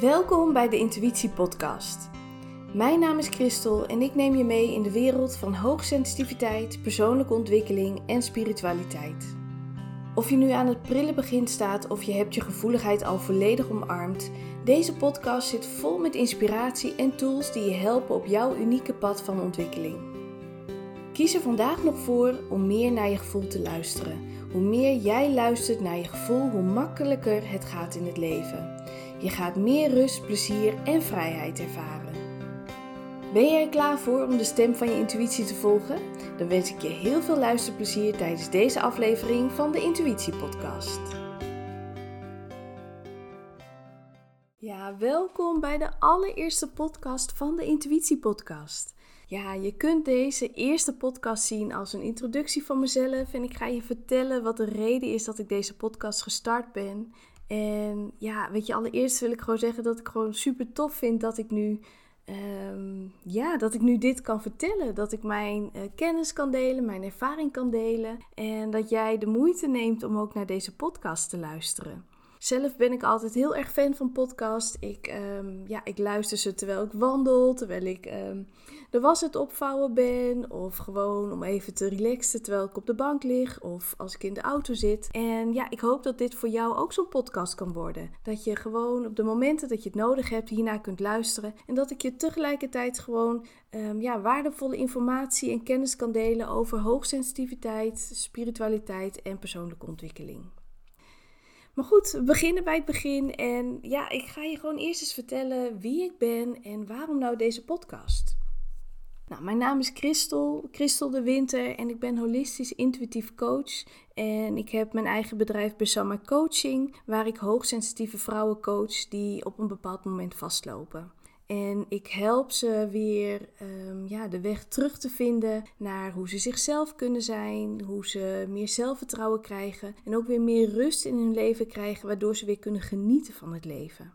Welkom bij de Intuïtie Podcast. Mijn naam is Christel en ik neem je mee in de wereld van hoogsensitiviteit, persoonlijke ontwikkeling en spiritualiteit. Of je nu aan het prille begin staat of je hebt je gevoeligheid al volledig omarmd, deze podcast zit vol met inspiratie en tools die je helpen op jouw unieke pad van ontwikkeling. Kies er vandaag nog voor om meer naar je gevoel te luisteren. Hoe meer jij luistert naar je gevoel, hoe makkelijker het gaat in het leven. Je gaat meer rust, plezier en vrijheid ervaren. Ben jij er klaar voor om de stem van je intuïtie te volgen? Dan wens ik je heel veel luisterplezier tijdens deze aflevering van de Intuïtie Podcast. Ja, welkom bij de allereerste podcast van de Intuïtie Podcast. Ja, je kunt deze eerste podcast zien als een introductie van mezelf en ik ga je vertellen wat de reden is dat ik deze podcast gestart ben en ja, weet je, allereerst wil ik gewoon zeggen dat ik gewoon super tof vind dat ik nu, ehm, ja, dat ik nu dit kan vertellen. Dat ik mijn uh, kennis kan delen, mijn ervaring kan delen. En dat jij de moeite neemt om ook naar deze podcast te luisteren. Zelf ben ik altijd heel erg fan van podcast. Ik, um, ja, ik luister ze terwijl ik wandel, terwijl ik um, de was het opvouwen ben. Of gewoon om even te relaxen terwijl ik op de bank lig. Of als ik in de auto zit. En ja, ik hoop dat dit voor jou ook zo'n podcast kan worden. Dat je gewoon op de momenten dat je het nodig hebt hiernaar kunt luisteren. En dat ik je tegelijkertijd gewoon um, ja, waardevolle informatie en kennis kan delen over hoogsensitiviteit, spiritualiteit en persoonlijke ontwikkeling. Maar goed, we beginnen bij het begin. En ja, ik ga je gewoon eerst eens vertellen wie ik ben en waarom nou deze podcast. Nou, mijn naam is Christel, Christel de Winter en ik ben holistisch intuïtief coach. En ik heb mijn eigen bedrijf Besama Coaching, waar ik hoogsensitieve vrouwen coach die op een bepaald moment vastlopen. En ik help ze weer um, ja, de weg terug te vinden naar hoe ze zichzelf kunnen zijn, hoe ze meer zelfvertrouwen krijgen en ook weer meer rust in hun leven krijgen, waardoor ze weer kunnen genieten van het leven.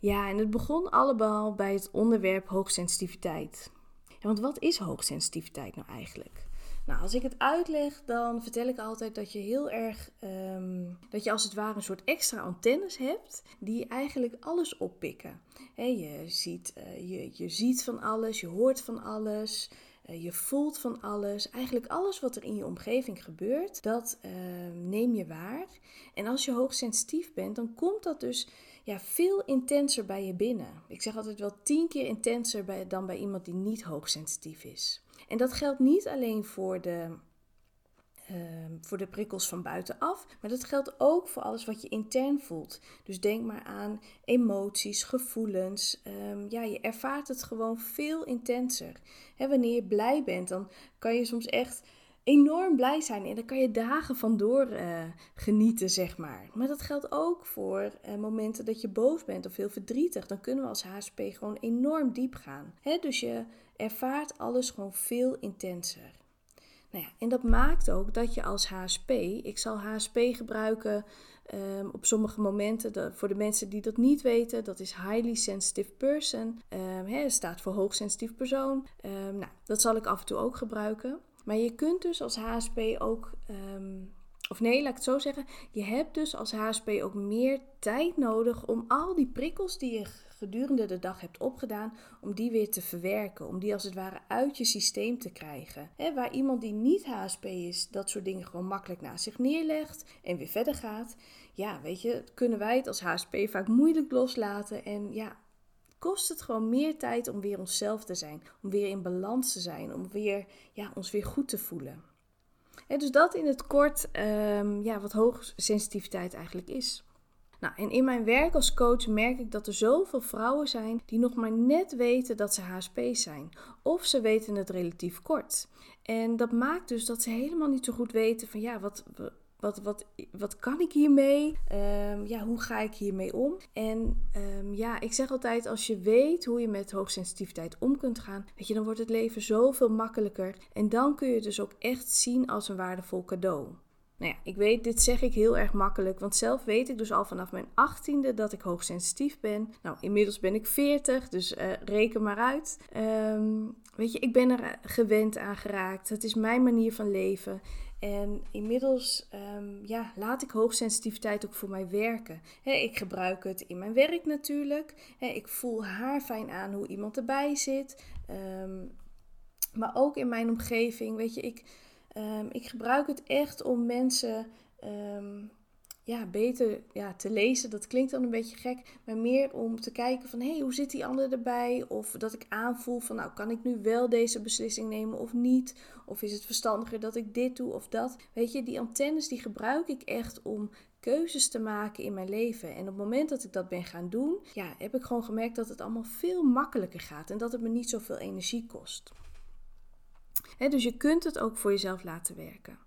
Ja, en het begon allemaal bij het onderwerp hoogsensitiviteit. Ja, want wat is hoogsensitiviteit nou eigenlijk? Nou, als ik het uitleg, dan vertel ik altijd dat je heel erg, um, dat je als het ware een soort extra antennes hebt, die eigenlijk alles oppikken. je, ziet, uh, je, je ziet van alles, je hoort van alles, uh, je voelt van alles. Eigenlijk alles wat er in je omgeving gebeurt, dat uh, neem je waar. En als je hoogsensitief bent, dan komt dat dus ja, veel intenser bij je binnen. Ik zeg altijd wel tien keer intenser bij, dan bij iemand die niet hoogsensitief is. En dat geldt niet alleen voor de, uh, voor de prikkels van buitenaf, maar dat geldt ook voor alles wat je intern voelt. Dus denk maar aan emoties, gevoelens. Um, ja, je ervaart het gewoon veel intenser. Wanneer je blij bent, dan kan je soms echt enorm blij zijn en daar kan je dagen van door uh, genieten, zeg maar. Maar dat geldt ook voor uh, momenten dat je boos bent of heel verdrietig. Dan kunnen we als HSP gewoon enorm diep gaan. Dus je ervaart alles gewoon veel intenser. Nou ja, en dat maakt ook dat je als HSP, ik zal HSP gebruiken um, op sommige momenten, voor de mensen die dat niet weten, dat is Highly Sensitive Person. Um, staat voor hoogsensitief persoon. Um, nou, dat zal ik af en toe ook gebruiken. Maar je kunt dus als HSP ook, of nee, laat ik het zo zeggen, je hebt dus als HSP ook meer tijd nodig om al die prikkels die je gedurende de dag hebt opgedaan, om die weer te verwerken, om die als het ware uit je systeem te krijgen. waar iemand die niet HSP is, dat soort dingen gewoon makkelijk naast zich neerlegt en weer verder gaat. Ja, weet je, kunnen wij het als HSP vaak moeilijk loslaten en ja, kost het gewoon meer tijd om weer onszelf te zijn, om weer in balans te zijn, om weer, ja, ons weer goed te voelen. dus dat in het kort, um, ja, wat hoogsensitiviteit eigenlijk is. Nou, en in mijn werk als coach merk ik dat er zoveel vrouwen zijn die nog maar net weten dat ze HSP zijn. Of ze weten het relatief kort. En dat maakt dus dat ze helemaal niet zo goed weten van ja, wat, wat, wat, wat kan ik hiermee? Um, ja, hoe ga ik hiermee om? En um, ja, ik zeg altijd, als je weet hoe je met hoogsensitiviteit om kunt gaan, weet je, dan wordt het leven zoveel makkelijker. En dan kun je dus ook echt zien als een waardevol cadeau. Nou ja, ik weet, dit zeg ik heel erg makkelijk, want zelf weet ik dus al vanaf mijn achttiende dat ik hoogsensitief ben. Nou, inmiddels ben ik 40, dus uh, reken maar uit. Um, weet je, ik ben er gewend aan geraakt. Het is mijn manier van leven. En inmiddels um, ja, laat ik hoogsensitiviteit ook voor mij werken. ik gebruik het in mijn werk natuurlijk. ik voel haar fijn aan hoe iemand erbij zit. Um, maar ook in mijn omgeving. Weet je, ik, um, ik gebruik het echt om mensen ja, beter ja, te lezen. Dat klinkt dan een beetje gek, maar meer om te kijken van hey, hoe zit die ander erbij? Of dat ik aanvoel van nou, kan ik nu wel deze beslissing nemen of niet? Of is het verstandiger dat ik dit doe of dat? Weet je, die antennes die gebruik ik echt om keuzes te maken in mijn leven. En op het moment dat ik dat ben gaan doen, ja, heb ik gewoon gemerkt dat het allemaal veel makkelijker gaat en dat het me niet zoveel energie kost. Dus je kunt het ook voor jezelf laten werken.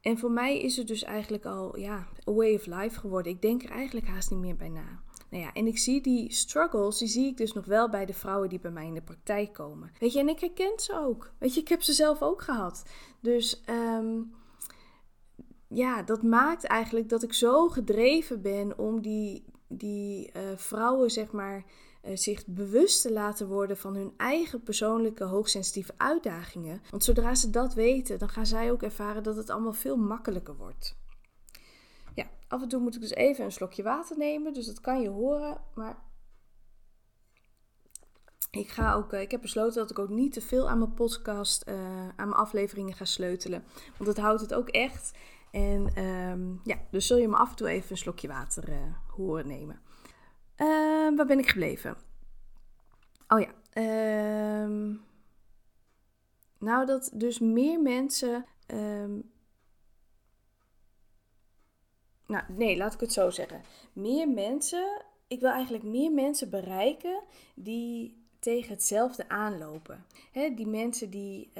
En voor mij is het dus eigenlijk al ja, a way of life geworden. Ik denk er eigenlijk haast niet meer bij na. Nou ja, en ik zie die struggles, die zie ik dus nog wel bij de vrouwen die bij mij in de praktijk komen. Weet je, en ik herken ze ook. Weet je, ik heb ze zelf ook gehad. Dus um, ja, dat maakt eigenlijk dat ik zo gedreven ben om die, die uh, vrouwen, zeg maar, zich bewust te laten worden van hun eigen persoonlijke hoogsensitieve uitdagingen. Want zodra ze dat weten, dan gaan zij ook ervaren dat het allemaal veel makkelijker wordt. Ja, af en toe moet ik dus even een slokje water nemen, dus dat kan je horen. Maar ik, ga ook, eh, ik heb besloten dat ik ook niet te veel aan mijn podcast, uh, aan mijn afleveringen ga sleutelen. Want dat houdt het ook echt. En um, ja, dus zul je me af en toe even een slokje water horen nemen. Uh, waar ben ik gebleven? Oh ja. Uh, nou, dat dus meer mensen. Um, nou, nee, laat ik het zo zeggen. Meer mensen. Ik wil eigenlijk meer mensen bereiken die tegen hetzelfde aanlopen. Die mensen die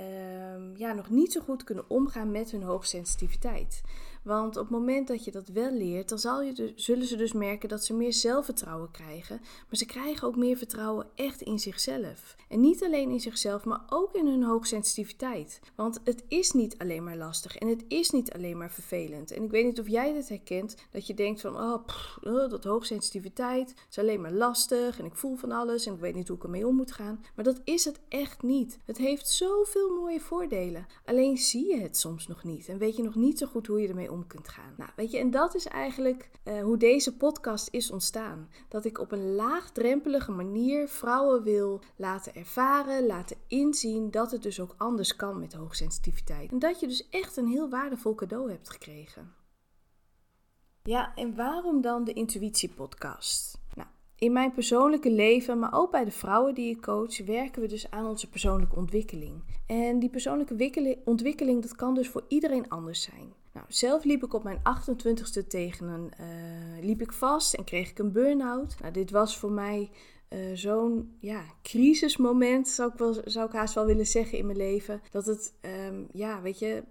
ja, nog niet zo goed kunnen omgaan met hun hoogsensitiviteit. Want op het moment dat je dat wel leert, dan zal je dus, zullen ze dus merken dat ze meer zelfvertrouwen krijgen. Maar ze krijgen ook meer vertrouwen echt in zichzelf. En niet alleen in zichzelf, maar ook in hun hoogsensitiviteit. Want het is niet alleen maar lastig en het is niet alleen maar vervelend. En ik weet niet of jij dit herkent, dat je denkt van, oh, dat hoogsensitiviteit is alleen maar lastig en ik voel van alles en ik weet niet hoe ik ermee om moet gaan. Maar dat is het echt niet. Het heeft zoveel mooie voordelen. Alleen zie je het soms nog niet en weet je nog niet zo goed hoe je ermee kunt gaan. Nou, weet je, en dat is eigenlijk uh, hoe deze podcast is ontstaan. Dat ik op een laagdrempelige manier vrouwen wil laten ervaren, laten inzien dat het dus ook anders kan met hoogsensitiviteit. En dat je dus echt een heel waardevol cadeau hebt gekregen. Ja, en waarom dan de Intuïtie Podcast? Nou, in mijn persoonlijke leven, maar ook bij de vrouwen die ik coach, werken we dus aan onze persoonlijke ontwikkeling. En die persoonlijke ontwikkeling, dat kan dus voor iedereen anders zijn. Nou, zelf liep ik op mijn 28ste tegen een, uh, liep ik vast en kreeg ik een burn-out. Nou, dit was voor mij uh, zo'n ja, crisismoment, zou ik, wel, zou ik haast wel willen zeggen in mijn leven. Dat het, um, ja, weet je,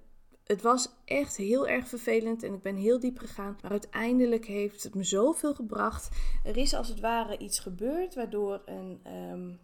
het was echt heel erg vervelend en ik ben heel diep gegaan. Maar uiteindelijk heeft het me zoveel gebracht. Er is als het ware iets gebeurd waardoor een. Um,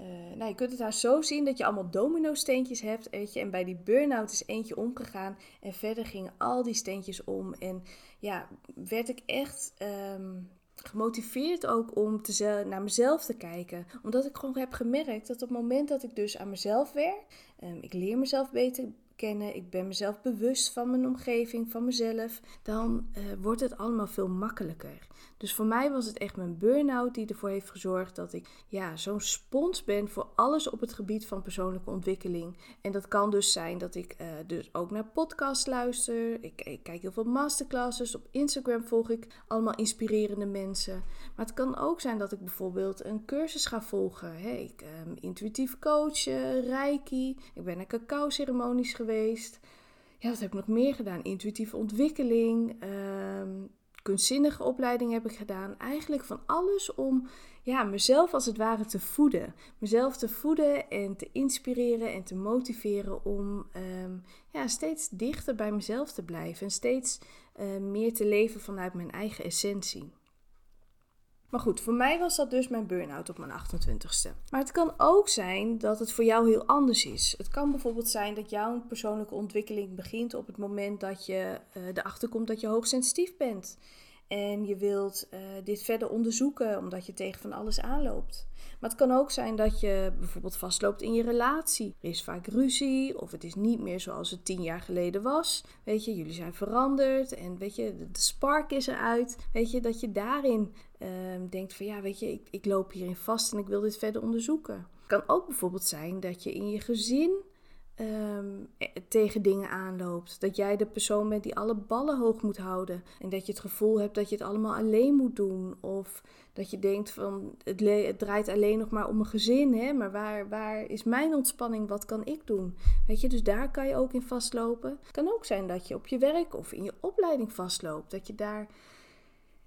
uh, nou, je kunt het daar zo zien dat je allemaal domino-steentjes hebt. Weet je, en bij die burn-out is eentje omgegaan. En verder gingen al die steentjes om. En ja, werd ik echt um, gemotiveerd ook om naar mezelf te kijken. Omdat ik gewoon heb gemerkt dat op het moment dat ik dus aan mezelf werk, um, ik leer mezelf beter kennen, ik ben mezelf bewust van mijn omgeving, van mezelf, dan uh, wordt het allemaal veel makkelijker. Dus voor mij was het echt mijn burn-out die ervoor heeft gezorgd dat ik ja, zo'n spons ben voor alles op het gebied van persoonlijke ontwikkeling. En dat kan dus zijn dat ik uh, dus ook naar podcasts luister. Ik, ik, kijk heel veel masterclasses. Op Instagram volg ik allemaal inspirerende mensen. Maar het kan ook zijn dat ik bijvoorbeeld een cursus ga volgen. Hey, ik, um, intuïtief coachen, reiki. Ik ben naar cacao-ceremonies geweest. Ja, wat heb ik nog meer gedaan? Intuïtieve ontwikkeling. Um, kunstzinnige opleiding heb ik gedaan. Eigenlijk van alles om ja, mezelf als het ware te voeden. Mezelf te voeden en te inspireren en te motiveren om um, ja, steeds dichter bij mezelf te blijven. En steeds uh, meer te leven vanuit mijn eigen essentie. Maar goed, voor mij was dat dus mijn burn-out op mijn 28ste. Maar het kan ook zijn dat het voor jou heel anders is. Het kan bijvoorbeeld zijn dat jouw persoonlijke ontwikkeling begint op het moment dat je uh, erachter komt dat je hoogsensitief bent. En je wilt uh, dit verder onderzoeken omdat je tegen van alles aanloopt. Maar het kan ook zijn dat je bijvoorbeeld vastloopt in je relatie. Er is vaak ruzie of het is niet meer zoals het tien jaar geleden was. Weet je, jullie zijn veranderd en weet je, de spark is eruit. Weet je, dat je daarin uh, denkt van ja, weet je, ik, ik loop hierin vast en ik wil dit verder onderzoeken. Het kan ook bijvoorbeeld zijn dat je in je gezin um, tegen dingen aanloopt. Dat jij de persoon bent die alle ballen hoog moet houden. En dat je het gevoel hebt dat je het allemaal alleen moet doen. Of dat je denkt van het, draait alleen nog maar om een gezin. Hè? Maar waar, waar is mijn ontspanning? Wat kan ik doen? Weet je, dus daar kan je ook in vastlopen. Het kan ook zijn dat je op je werk of in je opleiding vastloopt. Dat je daar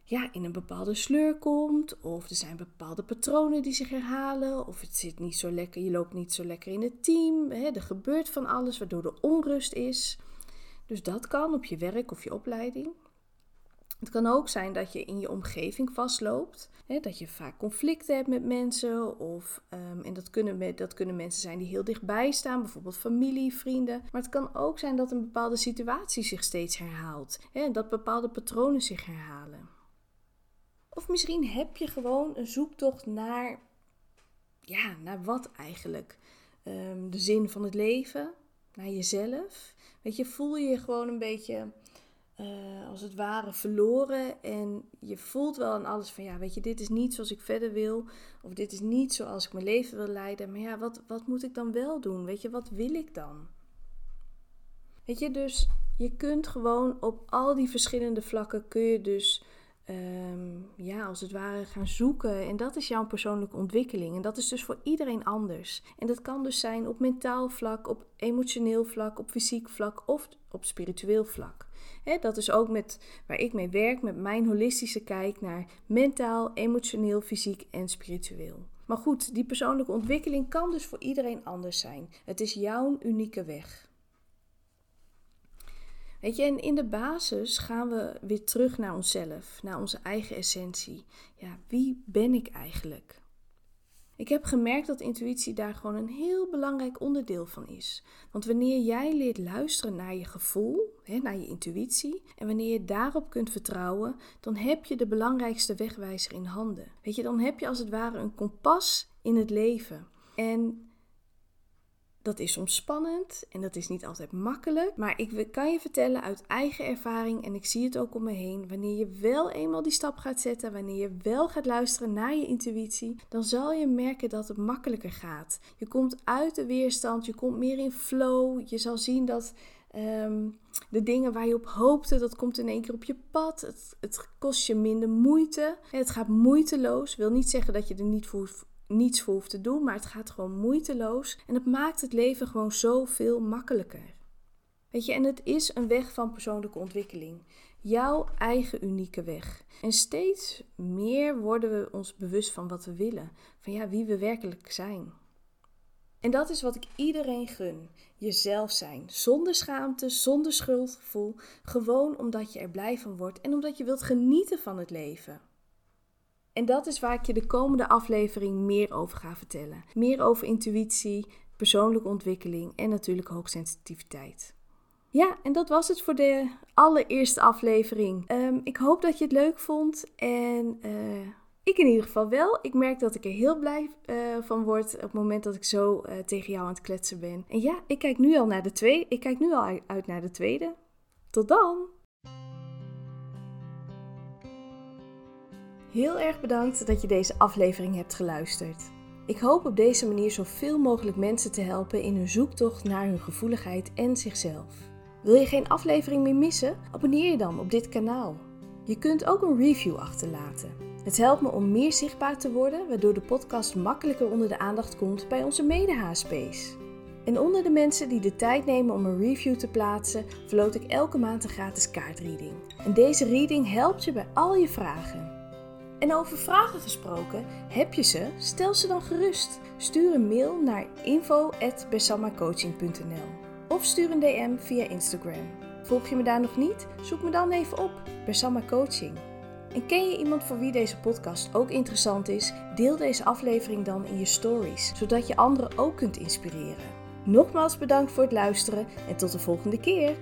ja, in een bepaalde sleur komt. Of er zijn bepaalde patronen die zich herhalen. Of het zit niet zo lekker, je loopt niet zo lekker in het team. Hè, er gebeurt van alles waardoor er onrust is. Dus dat kan op je werk of je opleiding. Het kan ook zijn dat je in je omgeving vastloopt. Hè, dat je vaak conflicten hebt met mensen. Of, um, en dat kunnen, dat kunnen mensen zijn die heel dichtbij staan, bijvoorbeeld familie, vrienden. Maar het kan ook zijn dat een bepaalde situatie zich steeds herhaalt. Hè, dat bepaalde patronen zich herhalen. Of misschien heb je gewoon een zoektocht naar, ja, naar wat eigenlijk? Ehm, de zin van het leven, naar jezelf. Weet je, voel je je gewoon een beetje uh, als het ware verloren. En je voelt wel aan alles van, ja, weet je, dit is niet zoals ik verder wil. Of dit is niet zoals ik mijn leven wil leiden. Maar ja, wat, wat moet ik dan wel doen? Weet je, wat wil ik dan? Weet je, dus je kunt gewoon op al die verschillende vlakken kun je dus um, ja, als het ware gaan zoeken. En dat is jouw persoonlijke ontwikkeling. En dat is dus voor iedereen anders. En dat kan dus zijn op mentaal vlak, op emotioneel vlak, op fysiek vlak of op spiritueel vlak. dat is ook met waar ik mee werk, met mijn holistische kijk naar mentaal, emotioneel, fysiek en spiritueel. Maar goed, die persoonlijke ontwikkeling kan dus voor iedereen anders zijn. Het is jouw unieke weg. Weet je, en in de basis gaan we weer terug naar onszelf, naar onze eigen essentie. Ja, wie ben ik eigenlijk? Ik heb gemerkt dat intuïtie daar gewoon een heel belangrijk onderdeel van is. Want wanneer jij leert luisteren naar je gevoel, hè, naar je intuïtie, en wanneer je daarop kunt vertrouwen, dan heb je de belangrijkste wegwijzer in handen. Weet je, dan heb je als het ware een kompas in het leven. En dat is soms spannend en dat is niet altijd makkelijk. Maar ik kan je vertellen uit eigen ervaring, en ik zie het ook om me heen, wanneer je wel eenmaal die stap gaat zetten, wanneer je wel gaat luisteren naar je intuïtie, dan zal je merken dat het makkelijker gaat. Je komt uit de weerstand, je komt meer in flow. Je zal zien dat. Ehm, de dingen waar je op hoopte, dat komt in één keer op je pad. Het, het kost je minder moeite. Het gaat moeiteloos. Wil niet zeggen dat je er niet voor niets voor hoeft te doen, maar het gaat gewoon moeiteloos en het maakt het leven gewoon zoveel makkelijker. Weet je, en het is een weg van persoonlijke ontwikkeling. Jouw eigen unieke weg. En steeds meer worden we ons bewust van wat we willen, van ja, wie we werkelijk zijn. En dat is wat ik iedereen gun. Jezelf zijn, zonder schaamte, zonder schuldgevoel, gewoon omdat je er blij van wordt en omdat je wilt genieten van het leven. En dat is waar ik je de komende aflevering meer over ga vertellen. Meer over intuïtie, persoonlijke ontwikkeling en natuurlijk hoogsensitiviteit. Ja, en dat was het voor de allereerste aflevering. Ehm, ik hoop dat je het leuk vond en uh, ik in ieder geval wel. Ik merk dat ik er heel blij uh, van word op het moment dat ik zo uh, tegen jou aan het kletsen ben. En ja, ik kijk nu al naar de tweede. Ik kijk nu al uit naar de tweede. Tot dan! Heel erg bedankt dat je deze aflevering hebt geluisterd. Ik hoop op deze manier zoveel mogelijk mensen te helpen in hun zoektocht naar hun gevoeligheid en zichzelf. Wil je geen aflevering meer missen? Abonneer je dan op dit kanaal. Je kunt ook een review achterlaten. Het helpt me om meer zichtbaar te worden, waardoor de podcast makkelijker onder de aandacht komt bij onze mede-HSP's. En onder de mensen die de tijd nemen om een review te plaatsen, verloot ik elke maand een gratis kaartreading. En deze reading helpt je bij al je vragen. En over vragen gesproken, heb je ze? Stel ze dan gerust. Stuur een mail naar info.bersamacoaching.nl of stuur een DM via Instagram. Volg je me daar nog niet? Zoek me dan even op, Bersama Coaching. En ken je iemand voor wie deze podcast ook interessant is? Deel deze aflevering dan in je stories, zodat je anderen ook kunt inspireren. Nogmaals bedankt voor het luisteren en tot de volgende keer.